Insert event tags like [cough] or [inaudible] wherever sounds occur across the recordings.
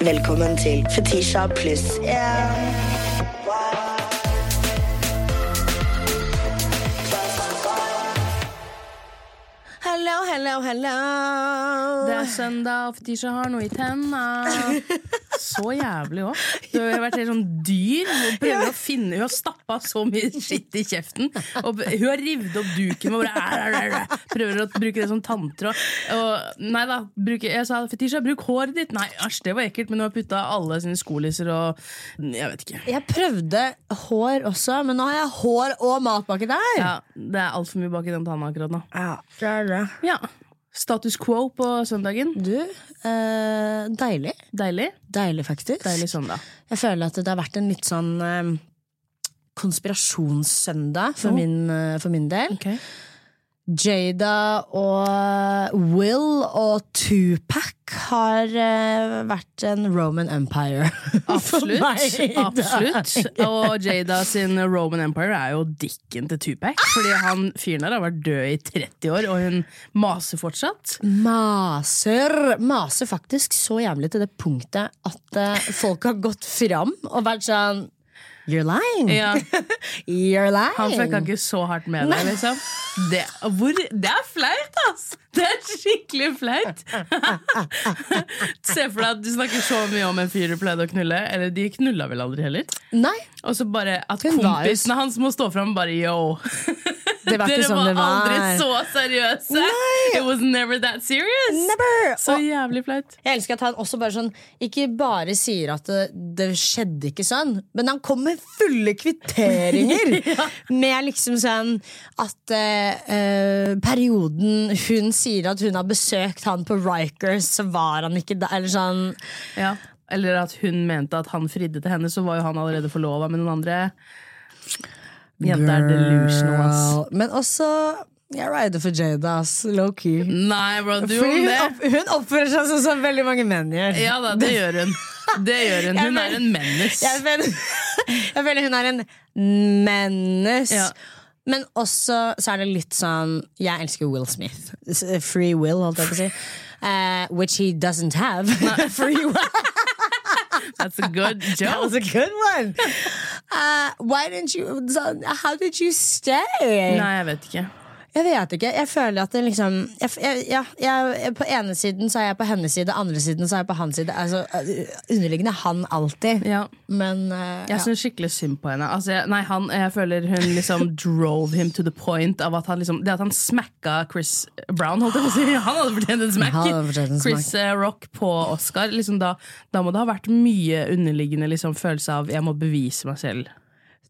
Velkommen til Fetisha pluss yeah. Hello, hello, hello. Det er søndag, og Fetisha har noe i tenna. [laughs] Så jævlig òg. Du har vært helt sånn dyr. Hun prøver å finne Hun har stappa så mye skitt i kjeften. Og hun har revet opp duken og bare prøver å bruke det som tanntråd. Nei da, Bruk, jeg sa Fetisha, bruk håret ditt. Nei, æsj, det var ekkelt, men hun har putta alle sine skolisser og Jeg vet ikke. Jeg prøvde hår også, men nå har jeg hår og mat baki der. Ja, Det er altfor mye bak i den tanna akkurat nå. Ja, det er det. Ja. Status quo på søndagen. Du, eh, deilig. Deilig. Deilig, faktisk. Deilig søndag. Jeg føler at det har vært en litt sånn eh, konspirasjonssøndag for, Oh. min, eh, for min del. Ok. Jada og Will og Tupac har eh, vært en Roman Empire. [laughs] Absolutt. absolutt Og Jada sin Roman Empire er jo dikken til Tupac. Fordi han fyren der har vært død i 30 år, og hun maser fortsatt. Maser, maser faktisk så jævlig til det punktet at eh, folk har gått fram og vært sånn You're lying! Ja, [laughs] You're lying! Han fucka ikke så hardt med deg, liksom. [laughs] Det, hvor, det er flaut, ass! Det er skikkelig flaut! [laughs] Se for deg at du snakker så mye om en fyr du pleide å knulle. Eller de knulla vel aldri heller. Nei, Og så bare at kompisene hans må stå fram bare yo. [laughs] det var Dere sånn var det var. aldri så seriøse! It was never that serious! Never! Så jævlig flaut. jeg elsker at han også bare sånn ikke bare sier at det, det skjedde ikke sånn, men han kom med fulle kvitteringer! [laughs] Med liksom sånn at eh, perioden hun sier at hun har besøkt han på Rikers, så var han ikke der. Eller sånn Ja. Eller at hun mente at han fridde til henne, så var jo han allerede forlova med noen andre. Jenta er delusional, ass. Men også jeg rider for Jada, ass. Low-key. Nei, bro, du Fordi hun, opp, hun oppfører seg sånn som veldig mange menn gjør. Ja da, det gjør hun. Det gjør hun. [laughs] [laughs] Hun er en mennes. Jeg føler, jeg føler hun er en mennes. Ja. Men også så er det litt sånn Jeg elsker Will Smith. Free will, holdt jeg på å si. Uh, which he doesn't have. [laughs] Free will. That's a good joke. That was a good one. Uh, why didn't you How did you stay? Nei, jeg vet ikke. Jeg vet ikke. Jeg føler at det liksom jeg, jeg, ja, jeg, På ene siden så er jeg på hennes side, andre siden så er jeg på hans side. Altså, uh, underliggende han alltid. Ja. Men uh, Jeg ja. syns skikkelig synd på henne. Altså, jeg, nei, han, jeg føler hun liksom [laughs] drove him to the point av at han liksom Det at han smacka Chris Brown, holdt jeg på å si. [gasps] Han hadde fortjent en smack. Fortjent en Chris uh, Rock på Oscar. Liksom da, da må det ha vært mye underliggende liksom, følelse av 'jeg må bevise meg selv'.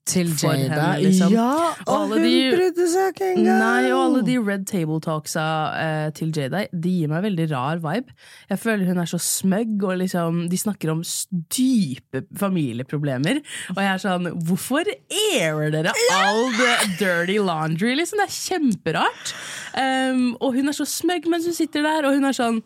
Til for Jada. henne, liksom. Ja, Og og hun de- brydde seg ikke engang! Nei, og alle de Red Table Talksa eh, til Jada De gir meg veldig rar vibe. Jeg føler hun er så smøgg, og liksom, de snakker om dype familieproblemer. Og jeg er sånn Hvorfor airer dere all the dirty laundry? Liksom? Det er kjemperart. Um, og hun er så smøgg mens hun sitter der, og hun er sånn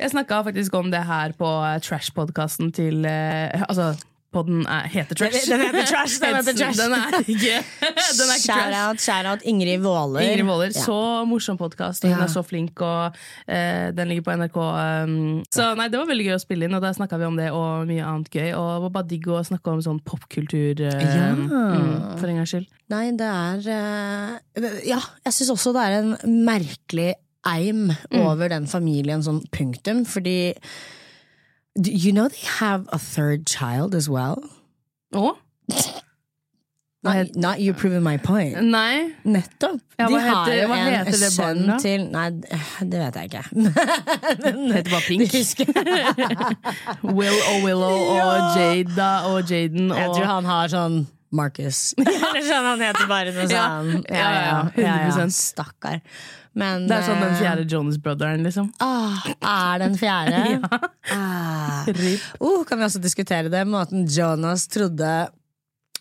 Jeg snakka faktisk om det her på eh, Trash-podkasten til eh, Altså, podden er, heter Trash. Den heter Trash, [laughs] den heter Trash. Den er ikke, [laughs] den er ikke Shout trash. out, shout out Ingrid Våler. Ingrid Våler, Ja. så morsom podkast, og hun Ja. er så flink, og uh, den ligger på NRK. Um, så nei, det var veldig gøy å spille inn, og der snakka vi om det og mye annet gøy. Og det var bare digg å snakke om sånn popkultur eh, Ja. mm, for en gangs skyld. Nei, det er uh, Ja, jeg syns også det er en merkelig eim Mm. over den familien, sånn punktum, fordi Do You know they have a third child as well? Og? [laughs] Not, not you proving my point. Nei, Nettopp. Ja, De har heter- jo hva en heter det sønn da? til Nei, det vet jeg ikke. [laughs] det heter bare Pink. [laughs] husker Will og Willow og Jada og Jaden Jeg og tror han har sånn Marcus. Eller sånn han heter bare noe Ja. sånn. Ja, ja, ja, 100%. Stakkar. Men Det er sånn den eh, fjerde Jonas-brotheren, liksom. Ah, er den fjerde? [laughs] ah. Rip. oh, kan vi også diskutere det? Måten Jonas trodde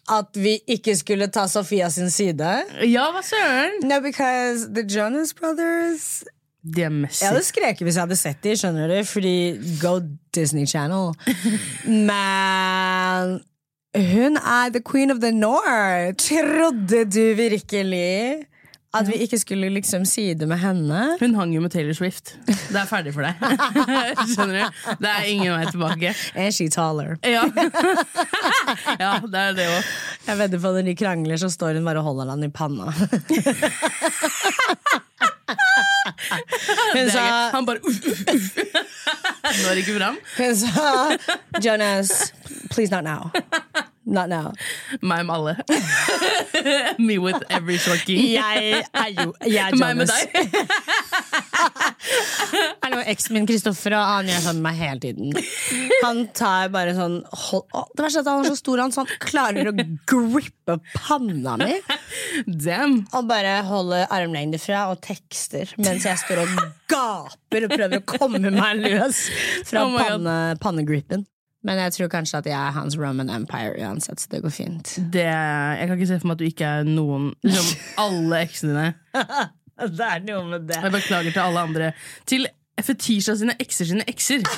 at vi ikke skulle ta Sofia sin side. Ja, hva søren? No, because the Jonas Brothers De er Jeg hadde skreket hvis jeg hadde sett de, skjønner du, fordi go Disney Channel. [laughs] Men hun er the queen of the north. Trodde du virkelig At vi ikke skulle liksom si det med henne. Hun hang jo med Taylor Swift. Det er ferdig for deg. [laughs] Skjønner du? Det er ingen vei tilbake. And she taller. Ja, [laughs] ja det er det òg. Jeg vedder på at når de krangler, så står hun bare og holder han i panna. [laughs] Hun sa, Han bare uff, uff, uff. Når ikke fram. hun sa Jonas, please not now. Not now. Meg med alle. [laughs] Me with every short key. Jeg er jo jeg er [laughs] Meg med deg. [laughs] Hallo, eksen min Kristoffer og han gjør sånn med meg hele tiden. Han tar bare sånn hold, å, Det verste er at han er så stor, han, så han klarer å grippe panna mi. Damn. Og bare holder armlengde fra og tekster mens jeg står og gaper og prøver å komme meg løs fra Oh panne, pannegripen. Men jeg tror kanskje at jeg er hans Roman Empire uansett, så det går fint. Det, jeg kan ikke se for meg at du ikke er noen liksom, Alle eksene dine. [laughs] Det er noe med det. Jeg beklager til alle andre. Til Fetisha sine ekser sine ekser. [laughs]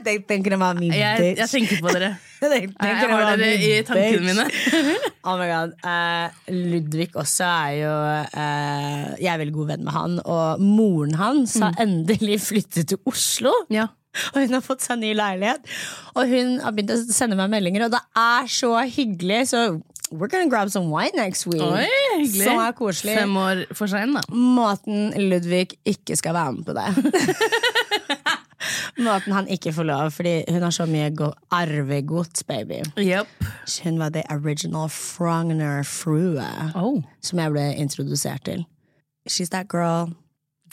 Jeg tenker det var min Jeg, bitch. jeg tenker på dere. [laughs] Jeg har dere i tankene bitch. mine. Oh my god. Uh, Ludvig også er jo uh, Jeg er veldig god venn med han, og moren hans har endelig flyttet til Oslo. Ja. [laughs] Og hun har fått seg ny leilighet. Og hun har begynt å sende meg meldinger, og det er så hyggelig. Så we're gonna grab some wine next week. Oi. Som er koselig. Fem år for sein, da. Måten Ludvig ikke skal være med på det. [laughs] Måten han ikke får lov, fordi hun har så mye go- arvegods, baby. Yep. Hun var the original Frogner-frue Oh, som jeg ble introdusert til. She's that girl.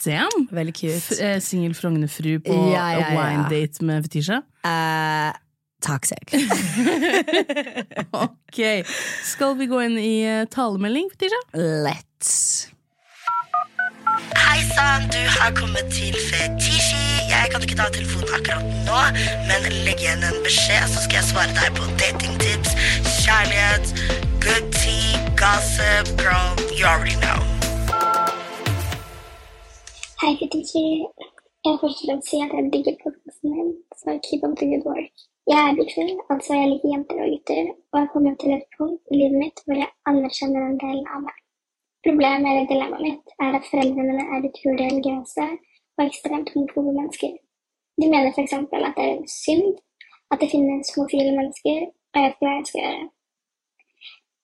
Damn. Veldig cute. eh, Singel Frogner-fru på Ja, ja, ja. wine date med Fetisha. Uh, toxic. [laughs] Ok, Skal vi gå inn i eh, talemelding, Fetisha? Let's. Hei sann, du har kommet til Fetishi. Jeg kan ikke ta telefonen akkurat nå, men legg igjen en beskjed, så skal jeg svare deg på datingtips, kjærlighet, good tea, gossip, girl, you already know. Hei, Fetisji. Jeg vil først og fremst si at jeg digger podkasten din, så keep up the good work. Jeg er bifil, altså jeg liker jenter og gutter, og jeg kommer til et punkt i livet mitt hvor jeg anerkjenner den delen av meg. Problemet eller dilemmaet mitt er at foreldrene mine er utrolig religiøse og ekstremt homofobe mennesker. De mener f.eks. at det er synd at det finnes homofile mennesker, og jeg vet ikke hva jeg skal gjøre.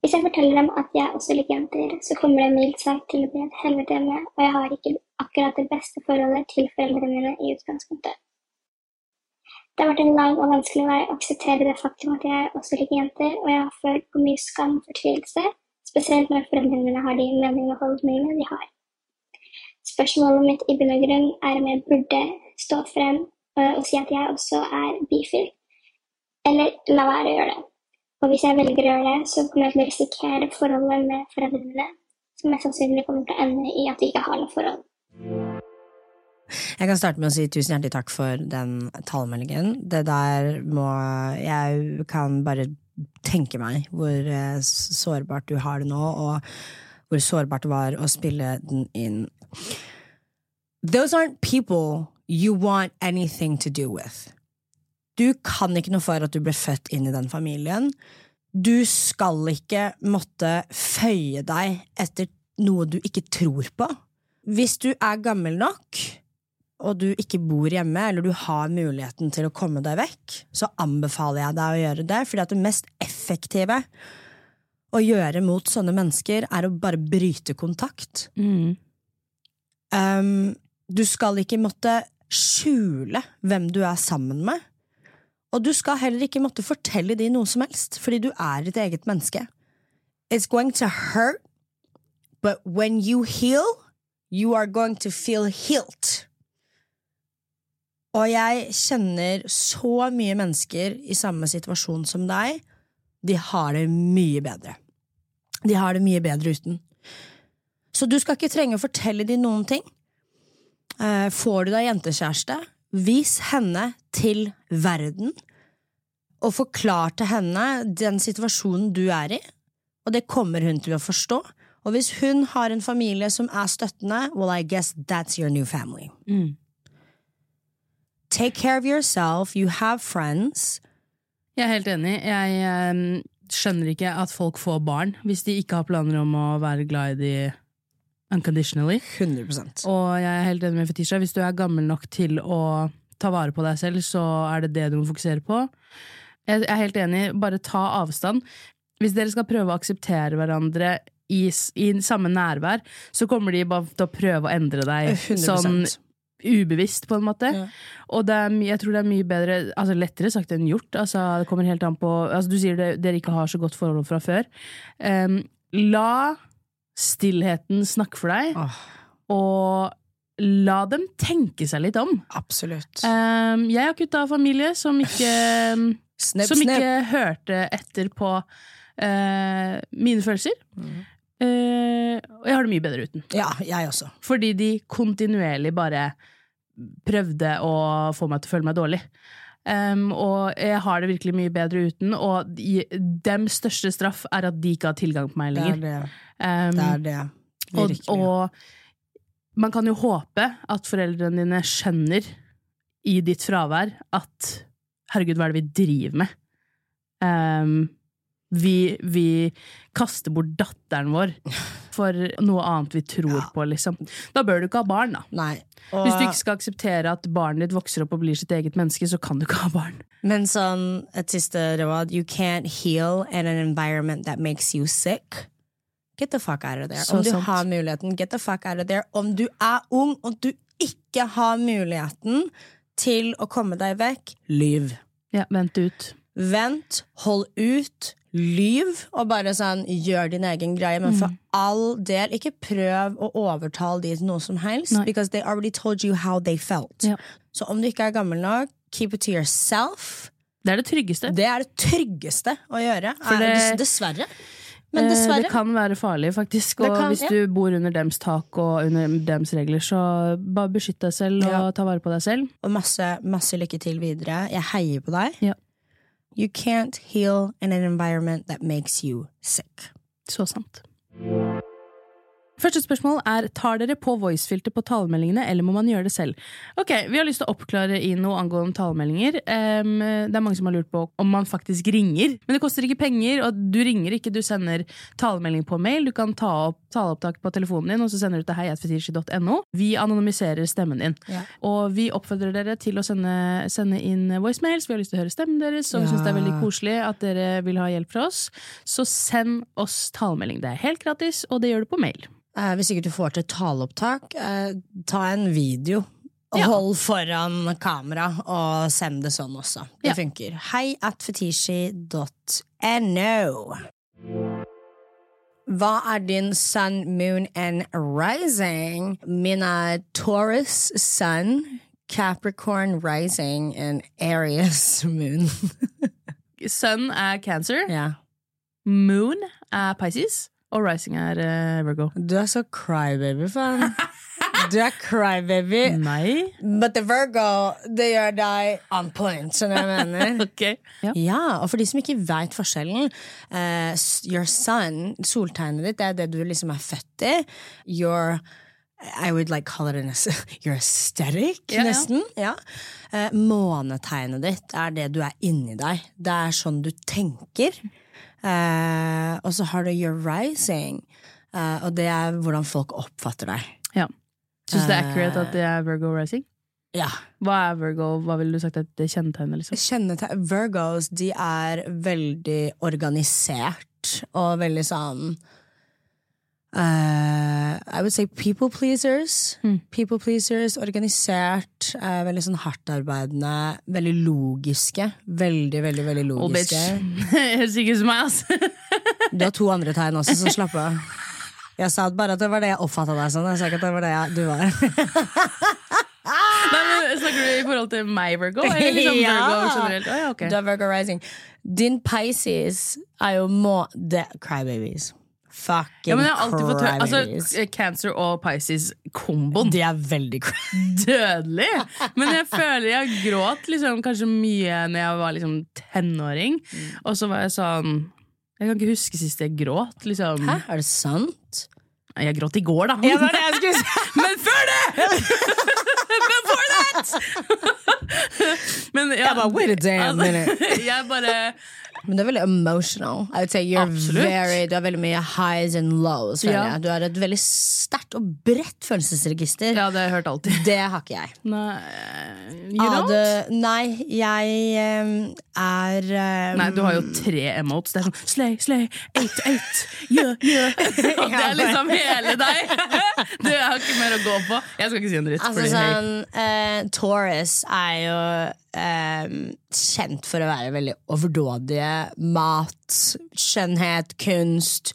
Hvis jeg forteller dem at jeg også liker jenter, så kommer det mildt sagt til å bli et helvete hjemme, og jeg har ikke akkurat det beste forholdet til foreldrene mine i utgangspunktet. Det har vært en lang og vanskelig vei å akseptere det faktum at jeg også liker jenter, og jeg har følt på mye skam og fortvilelse, spesielt når foreldrene mine har de meningene og holdningene de har. Spørsmålet mitt i bunn og grunn er om jeg burde stå frem øh, og si at jeg også er bifil, eller la være å gjøre det. Og hvis jeg velger å gjøre det, så kommer jeg til å risikere forholdet med foreldrene mine, som mest sannsynlig kommer til å ende i at vi ikke har noe forhold. Jeg kan starte med å si tusen hjertelig takk for den talemeldingen. Det der må Jeg kan bare tenke meg hvor eh, sårbart du har det nå, og hvor sårbart det var å spille den inn. Those aren't people you want anything to do with. Du kan ikke noe for at du ble født inn i den familien. Du skal ikke måtte føye deg etter noe du ikke tror på. Hvis du er gammel nok, og du ikke bor hjemme, eller du har muligheten til å komme deg vekk, så anbefaler jeg deg å gjøre det, fordi at det mest effektive å gjøre mot sånne mennesker, er å bare bryte kontakt. Um, du skal ikke måtte skjule hvem du er sammen med. Og du skal heller ikke måtte fortelle de noe som helst, fordi du er ditt eget menneske. It's going to hurt, but when you heal, you are going to feel healed. Og jeg kjenner så mye mennesker i samme situasjon som deg. De har det mye bedre. De har det mye bedre uten. Så du skal ikke trenge å fortelle dem noen ting. Eh, Får du deg jentekjæreste, vis henne til verden, og forklar til henne den situasjonen du er i, og det kommer hun til å forstå. Og hvis hun har en familie som er støttende, well, I guess that's your new family. Take care of yourself, you have friends. Jeg er helt enig. Jeg um, skjønner ikke at folk får barn hvis de ikke har planer om å være glad i de unconditionally. 100%. Og jeg er helt enig med Fetisha. Hvis du er gammel nok til å ta vare på deg selv, så er det det du må fokusere på. Jeg er helt enig. Bare ta avstand. Hvis dere skal prøve å akseptere hverandre i, i samme nærvær, så kommer de bare til å prøve å endre deg 100 sånn ubevisst, på en måte. Ja. Og det er, jeg tror det er mye bedre Altså lettere sagt enn gjort. Altså, det kommer helt an på altså, Du sier det, dere ikke har så godt forhold fra før. Um, la stillheten snakke for deg, oh. og la dem tenke seg litt om. Absolutt. Um, jeg har kutta familie som ikke Snipp, Som snipp. ikke hørte etter på uh, mine følelser. Eh, og jeg har det mye bedre uten. Ja, jeg også. Fordi de kontinuerlig bare prøvde å få meg til å føle meg dårlig. Um, og jeg har det virkelig mye bedre uten, og de, dems største straff er at de ikke har tilgang på meg Det er lenger. det. Um, Det er det. og, og man kan jo håpe at foreldrene dine skjønner i ditt fravær at herregud, hva er det vi driver med? Um, vi, vi kaster bort datteren vår for noe annet vi tror Ja. på, liksom. Da bør du ikke ha barn, da. Nei. Og, Hvis du ikke skal akseptere at barnet ditt vokser opp og blir sitt eget menneske, så kan du ikke ha barn. Men sånn, et siste råd You can't heal in an environment that makes you sick. Get the fuck out of there. Så Om du sant. har muligheten, get the fuck out of there. Om du er ung og du ikke har muligheten til å komme deg vekk, lyv. Ja, vent ut. Vent, hold ut, lyv, og bare sånn, gjør din egen greie. Men for all del, ikke prøv å overtale de til noe som helst. Nei. Because they already told you how they felt. Ja. Så om du ikke er gammel nok, keep it to yourself. Det er det tryggeste. Det er det tryggeste å gjøre. Det- dess- dessverre. Men Eh, dessverre. Det kan være farlig, faktisk. Og kan- hvis ja. du bor under dems tak og under dems regler, så bare beskytt deg selv og Ja. ta vare på deg selv. Og masse, masse lykke til videre. Jeg heier på deg. Ja. You can't heal in an environment that makes you sick. Så sant. Første spørsmål er tar dere på voicefilter på talemeldingene, eller må man gjøre det selv? Ok, Vi har lyst til å oppklare i noe angående talemeldinger. Um, det er mange som har lurt på om man faktisk ringer. Men det koster ikke penger, og du ringer ikke, du sender talemelding på mail. Du kan ta opp taleopptak på telefonen din, og så sender du til heiatfetisji.no. Vi anonymiserer stemmen din. Ja. Og vi oppfordrer dere til å sende, sende inn voicemails. Vi har lyst til å høre stemmen deres, og vi Ja. syns det er veldig koselig at dere vil ha hjelp fra oss. Så send oss talemelding. Det er helt gratis, og det gjør du på mail. Eh, hvis ikke du får til taleopptak, eh, ta en video. Og Ja. hold foran kamera, og send det sånn også. Det Ja. funker. Hei at fetishi.no. Hva er din sun, moon and rising? Min er Taurus sun, Capricorn rising and Aries [laughs] moon. Sun er Cancer, ja. Moon er Pisces, og Rising er uh, Virgo. Du er så crybaby, faen. Du er crybaby. [laughs] Nei. But the Virgo, det gjør deg on point, skjønner jeg mener? [laughs] okay. Ja. Ja, og for de som ikke veit forskjellen uh, Your sun, soltegnet ditt, det er det du liksom er født i. Your I would like call it an [laughs] your aesthetic, Ja, ja. nesten. Ja. Uh, månetegnet ditt er det du er inni deg. Det er sånn du tenker. Eh, og så har du your rising, eh, og det er hvordan folk oppfatter deg. ja. Syns det er accurate at det er Virgo Rising? Ja. Hva er Virgo? Hva ville du sagt er det kjennetegnet? liksom? Kjennetegn Virgos, de er veldig organisert og veldig sånn eh, I would say people pleasers. Mm. People pleasers, organisert, uh, veldig sånn hardtarbeidende, veldig logiske. Veldig, veldig veldig bitch. logiske. [laughs] Høres ikke ut som meg, altså. [laughs] Du har to andre tegn også, så slapp av. Jeg sa bare at det var det jeg oppfatta deg sånn. Jeg sa ikke at det var det jeg, du var. [laughs] Nei, men Snakker du i forhold til meg, Virgo? Eller liksom Ja. Virgo generelt? Oh, ja, okay. Du er Virgo rising. Din Pisces er jo må... Det, crybabies. Fucking Ja, men jeg har alltid fått høre altså, Cancer og Pisces-komboen. De er veldig. [laughs] Dødelig! Men jeg føler jeg gråt liksom, kanskje mye når jeg var liksom, tenåring. Og så var jeg sånn Jeg kan ikke huske sist jeg gråt. Liksom. Hæ, er det sant? Jeg gråt i går, da. Ja, det det. [laughs] Men før det! [laughs] Before that! Men ja, Jeg bare, wait a damn minute. jeg bare Men du er veldig emotional. I would say you're Absolutt. very, du har veldig mye highs and lows. Ja. jeg. Du har et veldig sterkt og bredt følelsesregister. Ja, det har jeg hørt alltid. Det har ikke jeg. Nei, you don't? Ade, nei, jeg um, er um, Nei, du har jo tre emotes. Det er sånn slay, slay, eight, eight, yeah, yeah. Og [laughs] det er liksom hele deg! Du har ikke mer å gå på. Jeg skal ikke si en dritt. Altså sånn uh, Taurus er jo um, kjent for å være veldig overdådige. Mat, skjønnhet, kunst.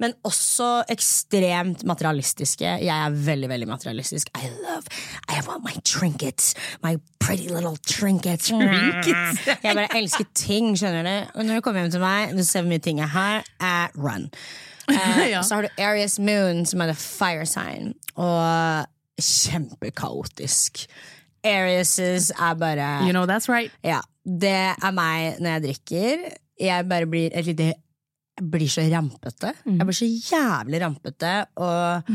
Men også ekstremt materialistiske. Jeg er veldig veldig materialistisk. I love I want my trinkets. My pretty little trinkets. Trinkets? [laughs] Jeg bare elsker ting, skjønner du. Og når du kommer hjem til meg, du ser hvor mye ting jeg har, eh, run. Uh, [laughs] Ja. Så har du Aries Moon, som er the fire sign. Og kjempekaotisk. Arieses er bare You know that's right. Ja, det er meg når jeg drikker. Jeg bare blir et lite Jeg blir så rampete. Jeg blir så jævlig rampete, og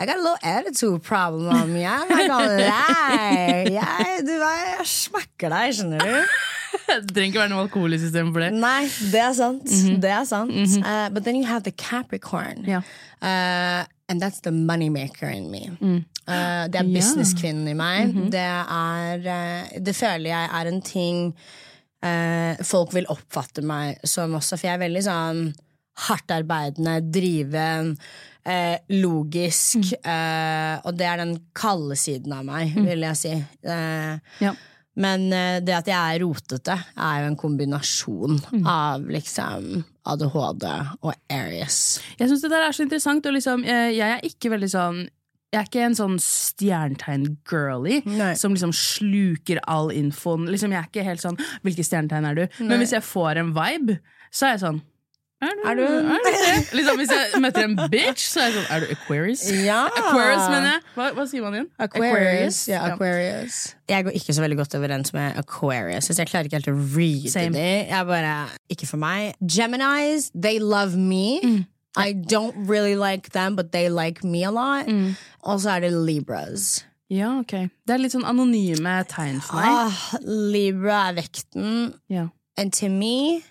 I got a little attitude problem on me. I'm not gonna lie. Jeg, du, jeg smakker deg, skjønner du. [laughs] Det trenger ikke være noe alkohol i systemet for det. Nei, det er sant. Det er sant. Uh, but then you have the Capricorn. Yeah. Uh, and that's the moneymaker in me. Uh, det er businesskvinnen i meg. Det er uh, Det føler jeg er en ting uh, folk vil oppfatte meg som også, for jeg er veldig sånn hardtarbeidende, driven, eh, logisk. uh, og det er den kalde siden av meg, vil jeg si. Uh, Ja. men eh, det at jeg er rotete, er jo en kombinasjon av liksom ADHD og Aries. Jeg syns det der er så interessant, og liksom, jeg, jeg er ikke veldig sånn jeg er ikke en sånn stjernetegn-girly som liksom sluker all infoen. Liksom, jeg er ikke helt sånn 'hvilke stjernetegn er du?' Men hvis jeg får en vibe, så er jeg sånn er du, Er du- det? Liksom, hvis jeg møter en bitch, så er jeg sånn Er du Aquarius? Ja! Aquarius, mener jeg. Hva, hva sier man igjen? Aquarius. Ja, Ja. Aquarius. Jeg går ikke så veldig godt overens med Aquarius. Så jeg klarer ikke helt å reade Same. det. Jeg bare, Ikke for meg. Geminis, they love me. Mm. I don't really like them, but they like me a lot. Mm. Og så er det Libras. Ja, ok. Det er litt sånn anonyme tegn for meg. Ah, Libra er vekten. Ja. And to me,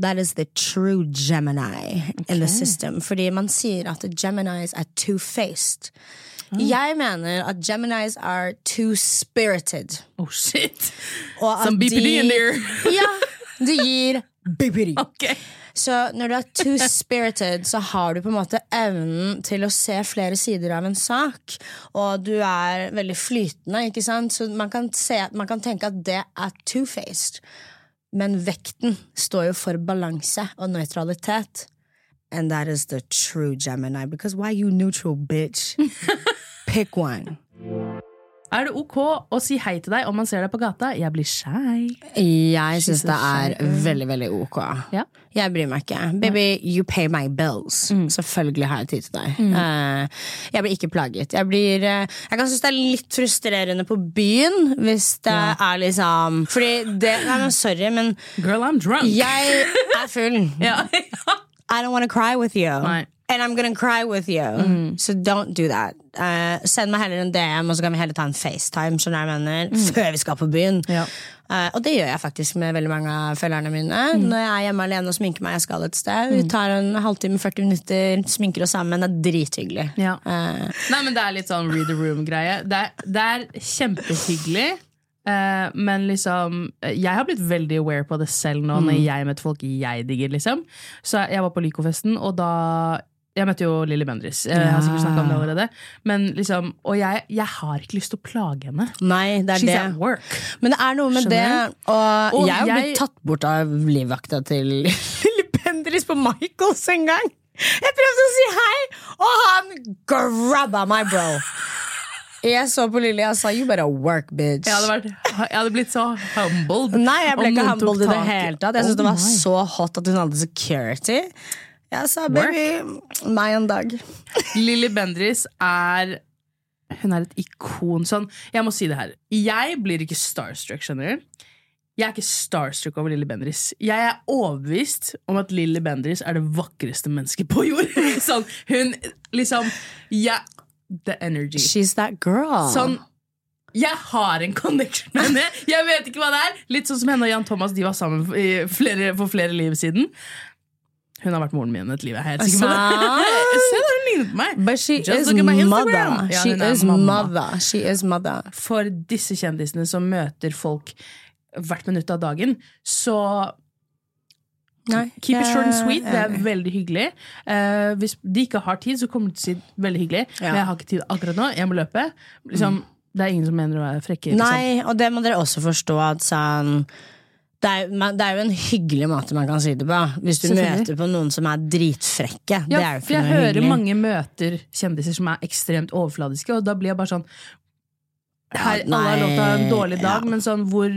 that is the true Gemini in the system. Fordi man sier at Geminis er two-faced. Jeg mener at Geminis are two-spirited. Oh shit! Some BPD de- in there. Ja, de gir BPD. [laughs] Ok. Så når du er two-spirited, så har du på en måte evnen til å se flere sider av en sak. Og du er veldig flytende, ikke sant? Så man kan, se, man kan tenke at det er two-faced. Men vekten står jo for balanse og nøytralitet. And that is the true Gemini. Because why you neutral, bitch? [laughs] Pick one. Er det ok å si hei til deg om man ser deg på gata? Jeg blir shy. Jeg syns det er veldig, veldig ok. Ja. Jeg bryr meg ikke. Baby, you pay my bills. Selvfølgelig har jeg tid til deg. Eh, jeg blir ikke plaget. Jeg, blir, eh, jeg kan synes det er litt frustrerende på byen hvis det er liksom Fordi det Nei, men sorry, men Girl, I'm drunk. jeg er full. [laughs] Ja. I don't want to cry with you. Nei. And I'm gonna cry with you. So don't do that. Uh, send meg heller en DM, og så kan vi heller ta en FaceTime skjønner jeg mener, [laughs] før vi skal på byen. Ja. Uh, og det gjør jeg faktisk med veldig mange av følgerne mine. Når jeg er hjemme alene og sminker meg, jeg skal et sted. Vi tar en halvtime, 40 minutter, sminker oss sammen. Det er drithyggelig. Ja. Uh. Nei, men det er litt sånn read the room-greie. Det, det er kjempehyggelig. eh, men liksom Jeg har blitt veldig aware på det selv nå, når jeg møter folk jeg digger. liksom Så jeg var på Lycofesten, og da Jeg møtte jo Lilly Bendriss. Jeg har sikkert snakket om det allerede. Men liksom, Og jeg, jeg har ikke lyst til å plage henne. nei, det er She's det. at work. Men det er noe med Skjønner det. Og, Og jeg har blitt tatt bort av livvakta til [laughs] Lilly Bendriss på Michaels en gang. Jeg prøvde å si hei, og han grabba meg, bro. Jeg så på Lilly og sa 'you better work, bitch'. Jeg hadde, vært, jeg hadde blitt så humbled. Nei, jeg ble ikke humbled i det hele tatt. Jeg syntes Oh det var my. så hot at hun hadde security. Jeg sa baby, meg en dag. Lilly Bendriss er Hun er et ikon. Sånn, jeg må si det her. Jeg blir ikke starstruck, skjønner du. Jeg er ikke starstruck over Lilly Bendriss. Jeg er overbevist om at Lilly Bendriss er det vakreste mennesket på jord. [laughs] sånn, hun liksom ja, The energy. She's that girl. Sånn Jeg har en connection med henne. Jeg vet ikke hva det er. Litt sånn som henne og Jan Thomas. De var sammen for flere, for flere liv siden. Hun har vært moren min et liv. Jeg er helt sikker på det. [laughs] Se hun ligner på meg. But she Just is mother. Ja, she is mother. She is mother. For disse kjendisene som møter folk hvert minutt av dagen, så Nei, Keep it short and sweet. Det er veldig hyggelig. Uh, hvis de ikke har tid, så kommer de til å si veldig hyggelig. Ja. Men jeg har ikke tid akkurat nå. Jeg må løpe. Liksom, Det er ingen som mener å være frekke. Liksom. Nei, og det må dere også forstå at sånn det er, man, det er jo en hyggelig måte man kan si det på. Hvis du møter på noen som er dritfrekke. det Ja, er for jeg hører hyggelig. mange møter kjendiser som er ekstremt overfladiske, og da blir jeg bare sånn her, Alle har lov til å ha en dårlig dag, ja. men sånn hvor,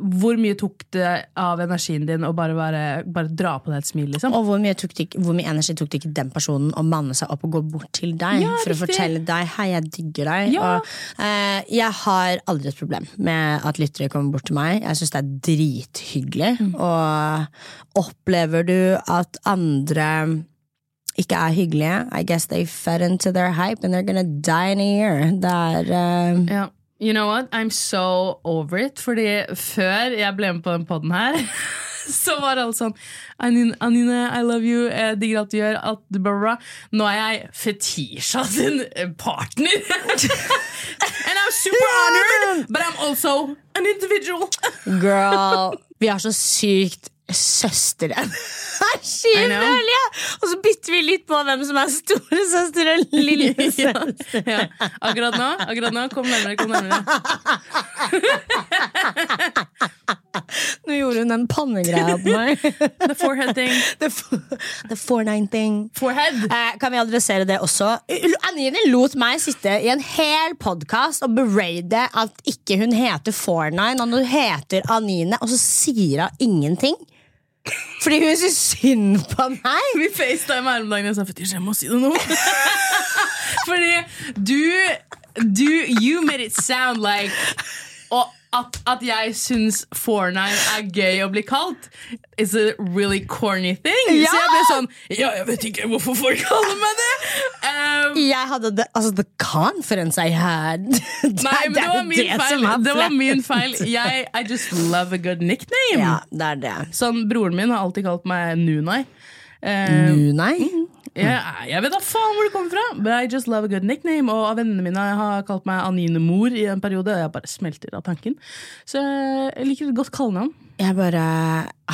hvor mye tok det av energien din å bare, bare, bare dra på deg et smil, liksom? Og hvor mye, det, hvor mye energi tok det ikke den personen å manne seg opp og gå bort til deg Ja, for å fortelle deg 'hei, jeg digger deg'? Ja. Og, eh, jeg har aldri et problem med at lyttere kommer bort til meg. Jeg syns det er drithyggelig. Mm. Og opplever du at andre ikke er hyggelige, I guess they fed into their hype and they're gonna die in a year. Det er um... Ja. You know what? I'm so over it. Fordi før jeg ble med på den podden her, [laughs] så var alle sånn Anine, I love you, jeg digger alt du gjør. Alt, blah. Nå er jeg Fetisha sin partner. [laughs] And I'm super honored, but I'm also an individual. [laughs] Girl, vi har så sykt [laughs] I føler jeg! Og så bytter vi litt på hvem som er storesøster og lillesøster. [laughs] ja. Akkurat nå, akkurat nå, kom nærmere, kom nærmere. [laughs] Nå gjorde hun den pannegreia på meg. The forehead thing. The, the forenine thing. Forehead. Eh, kan vi adressere det også? Anine lot meg sitte i en hel podkast og berade at ikke hun heter 49, og hun heter Anine, og så sier hun ingenting. Fordi hun syns synd på meg. Vi facetime her om dagen og jeg sa Fetisha, jeg må si det nå. [laughs] Fordi du, du You made it sound like og at, at jeg syns 49 er gøy å bli kalt, is a really corny thing. Ja! Så jeg ble sånn Ja, jeg vet ikke hvorfor folk kaller meg det! Um, Jeg hadde det, altså the conference I had. [laughs] Det, nei, men det var min det feil. Det var min feil. Jeg, I just love a good nickname. Ja, det er det. Sånn, Broren min har alltid kalt meg Nunai. Um, Nu, nei. Jeg, jeg vet da faen hvor det kommer fra, but I just love a good nickname. Og av vennene mine har kalt meg Anine Mor i en periode, og jeg bare smelter av tanken. Så jeg liker et godt kallenavn. Jeg bare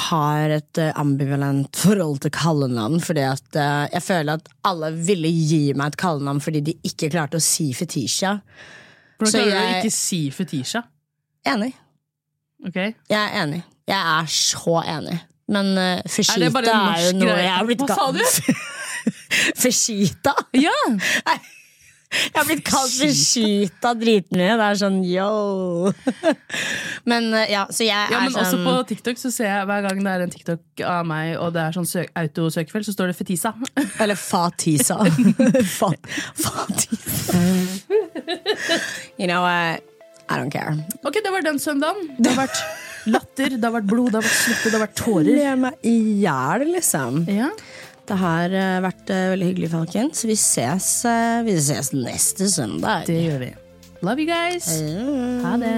har et eh, ambivalent forhold til kallenavn. Fordi at eh, jeg føler at alle ville gi meg et kallenavn fordi de ikke klarte å si Fetisha. Hvordan klarer jeg... du ikke si Fetisha? Enig. Okay. Jeg er enig. Jeg er så enig. Men uh, Er Feshita det er, jo noe jeg har blitt Hva sa kalt. [laughs] [laughs] Feshita? Ja! Jeg har blitt kalt Feshita dritmye. Det er sånn yo. [laughs] Men eh, ja, så jeg ja, er men også sånn på TikTok så ser jeg hver gang det er en TikTok av meg, og det er sånn søk, autosøkefelt, så står det Fetisa. [laughs] Eller Fatisa. Fa fatisa. You know what? I don't care. Ok, det var den søndagen. Det har vært latter, det har vært blod, det har vært svette, det har vært tårer. Ler meg i hjel, liksom. Ja. Det har eh, vært eh, veldig hyggelig, folkens. Vi ses, eh, vi ses neste søndag. Det gjør vi. Love you guys. Ha det.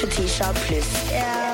Fetisha pluss. Ja.